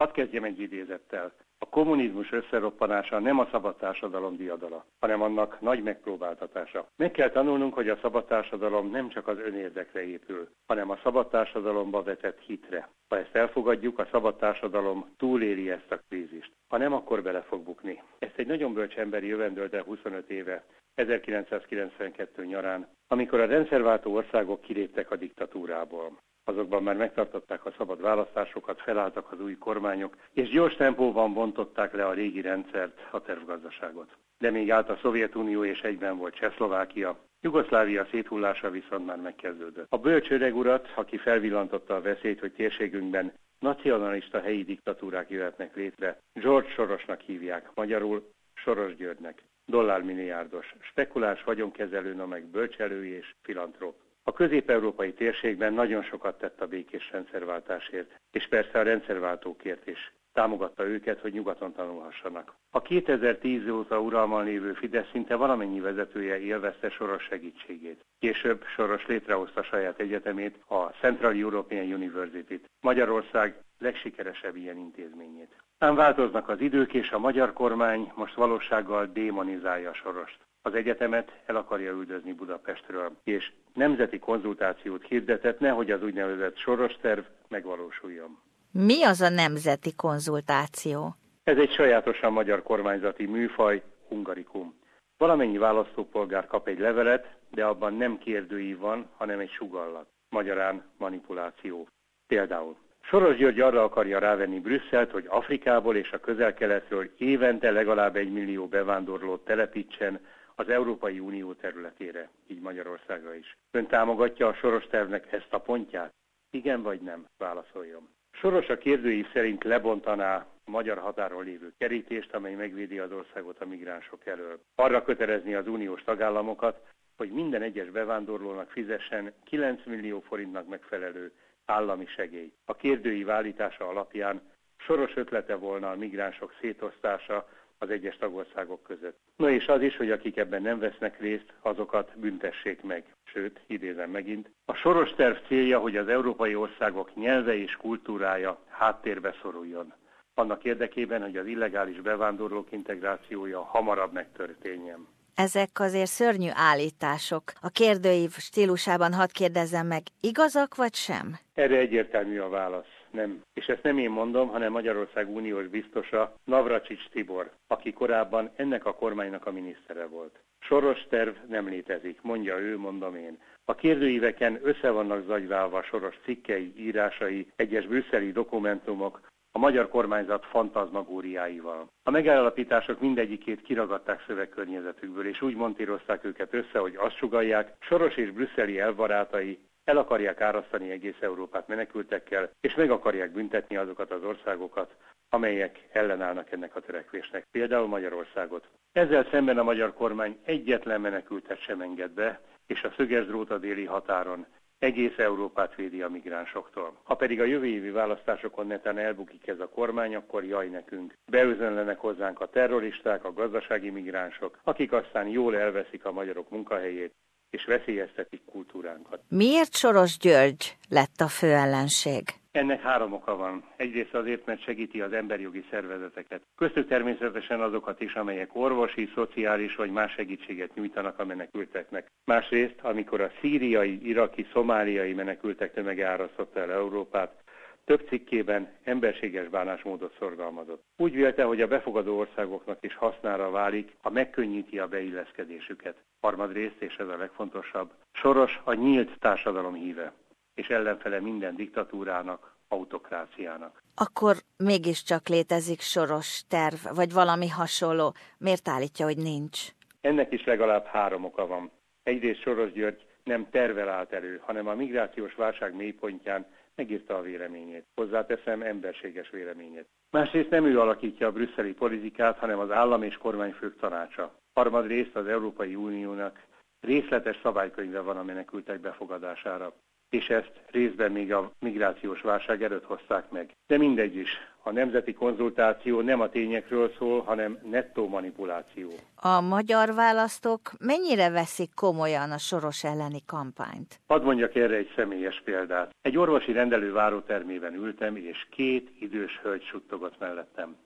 Hadd kezdjem egy idézettel. A kommunizmus összeroppanása nem a szabad társadalom diadala, hanem annak nagy megpróbáltatása. Meg kell tanulnunk, hogy a szabad társadalom nem csak az önérdekre épül, hanem a szabad társadalomba vetett hitre. Ha ezt elfogadjuk, a szabad társadalom túléli ezt a krízist. Ha nem, akkor bele fog bukni. Ezt egy nagyon bölcs emberi jövendölte 25 éve, 1992 nyarán, amikor a rendszerváltó országok kiléptek a diktatúrából azokban már megtartották a szabad választásokat, felálltak az új kormányok, és gyors tempóban bontották le a régi rendszert, a tervgazdaságot. De még állt a Szovjetunió és egyben volt Csehszlovákia, Jugoszlávia széthullása viszont már megkezdődött. A bölcs öreg urat, aki felvillantotta a veszélyt, hogy térségünkben nacionalista helyi diktatúrák jöhetnek létre, George Sorosnak hívják, magyarul Soros Györgynek. Dollármilliárdos, spekuláns vagyonkezelő, meg bölcselő és filantróp. A közép-európai térségben nagyon sokat tett a békés rendszerváltásért, és persze a rendszerváltókért is. Támogatta őket, hogy nyugaton tanulhassanak. A 2010 óta uralman lévő Fidesz szinte valamennyi vezetője élvezte Soros segítségét. Később Soros létrehozta saját egyetemét, a Central European University-t, Magyarország legsikeresebb ilyen intézményét. Ám változnak az idők, és a magyar kormány most valósággal démonizálja Sorost az egyetemet el akarja üldözni Budapestről, és nemzeti konzultációt hirdetett, nehogy az úgynevezett soros terv megvalósuljon. Mi az a nemzeti konzultáció? Ez egy sajátosan magyar kormányzati műfaj, hungarikum. Valamennyi választópolgár kap egy levelet, de abban nem kérdői van, hanem egy sugallat. Magyarán manipuláció. Például Soros György arra akarja rávenni Brüsszelt, hogy Afrikából és a közel-keletről évente legalább egy millió bevándorlót telepítsen az Európai Unió területére, így Magyarországra is. Ön támogatja a Soros tervnek ezt a pontját? Igen vagy nem? Válaszoljon. Soros a kérdőív szerint lebontaná a magyar határon lévő kerítést, amely megvédi az országot a migránsok elől. Arra kötelezni az uniós tagállamokat, hogy minden egyes bevándorlónak fizessen 9 millió forintnak megfelelő állami segély. A kérdői állítása alapján soros ötlete volna a migránsok szétosztása az egyes tagországok között. Na és az is, hogy akik ebben nem vesznek részt, azokat büntessék meg. Sőt, idézem megint, a soros terv célja, hogy az európai országok nyelve és kultúrája háttérbe szoruljon. Annak érdekében, hogy az illegális bevándorlók integrációja hamarabb megtörténjen. Ezek azért szörnyű állítások. A kérdőív stílusában hadd kérdezzem meg, igazak vagy sem? Erre egyértelmű a válasz nem. És ezt nem én mondom, hanem Magyarország uniós biztosa Navracsics Tibor, aki korábban ennek a kormánynak a minisztere volt. Soros terv nem létezik, mondja ő, mondom én. A kérdőíveken össze vannak zagyválva soros cikkei, írásai, egyes brüsszeli dokumentumok, a magyar kormányzat fantazmagóriáival. A megállapítások mindegyikét kiragadták szövegkörnyezetükből, és úgy montírozták őket össze, hogy azt sugalják, Soros és brüsszeli elbarátai el akarják árasztani egész Európát menekültekkel, és meg akarják büntetni azokat az országokat, amelyek ellenállnak ennek a törekvésnek, például Magyarországot. Ezzel szemben a magyar kormány egyetlen menekültet sem enged be, és a szöges drót a déli határon egész Európát védi a migránsoktól. Ha pedig a jövő évi választásokon netán elbukik ez a kormány, akkor jaj nekünk. Beüzenlenek hozzánk a terroristák, a gazdasági migránsok, akik aztán jól elveszik a magyarok munkahelyét, és veszélyeztetik kultúránkat. Miért Soros György lett a fő ellenség? Ennek három oka van. Egyrészt azért, mert segíti az emberjogi szervezeteket. Köztük természetesen azokat is, amelyek orvosi, szociális vagy más segítséget nyújtanak a menekülteknek. Másrészt, amikor a szíriai, iraki, szomáliai menekültek tömege árasztotta el Európát, több cikkében emberséges bánásmódot szorgalmazott. Úgy vélte, hogy a befogadó országoknak is hasznára válik, ha megkönnyíti a beilleszkedésüket. Harmadrészt, és ez a legfontosabb, Soros a nyílt társadalom híve, és ellenfele minden diktatúrának, autokráciának. Akkor mégiscsak létezik soros terv, vagy valami hasonló. Miért állítja, hogy nincs? Ennek is legalább három oka van. Egyrészt Soros György nem tervel állt elő, hanem a migrációs válság mélypontján megírta a véleményét. Hozzáteszem emberséges véleményét. Másrészt nem ő alakítja a brüsszeli politikát, hanem az állam és kormányfők tanácsa. Harmadrészt az Európai Uniónak részletes szabálykönyve van a menekültek befogadására. És ezt részben még a migrációs válság előtt hozták meg. De mindegy is, a nemzeti konzultáció nem a tényekről szól, hanem nettó manipuláció. A magyar választók mennyire veszik komolyan a soros elleni kampányt? Hadd mondjak erre egy személyes példát. Egy orvosi rendelő várótermében ültem, és két idős hölgy suttogott mellettem.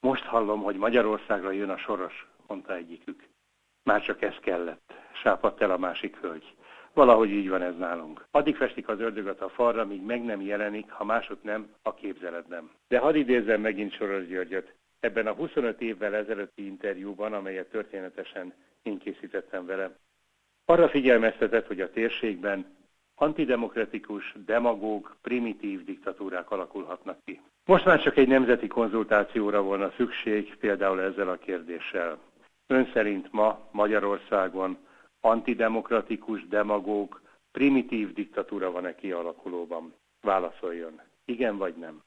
Most hallom, hogy Magyarországra jön a soros, mondta egyikük. Már csak ez kellett, sápadt el a másik hölgy. Valahogy így van ez nálunk. Addig festik az ördögöt a falra, míg meg nem jelenik, ha másod nem, a képzeletben. De hadd idézzem megint Soros Györgyöt. Ebben a 25 évvel ezelőtti interjúban, amelyet történetesen én készítettem vele, arra figyelmeztetett, hogy a térségben antidemokratikus, demagóg, primitív diktatúrák alakulhatnak ki. Most már csak egy nemzeti konzultációra volna szükség, például ezzel a kérdéssel. Ön szerint ma Magyarországon antidemokratikus, demagóg, primitív diktatúra van-e kialakulóban? Válaszoljon. Igen vagy nem?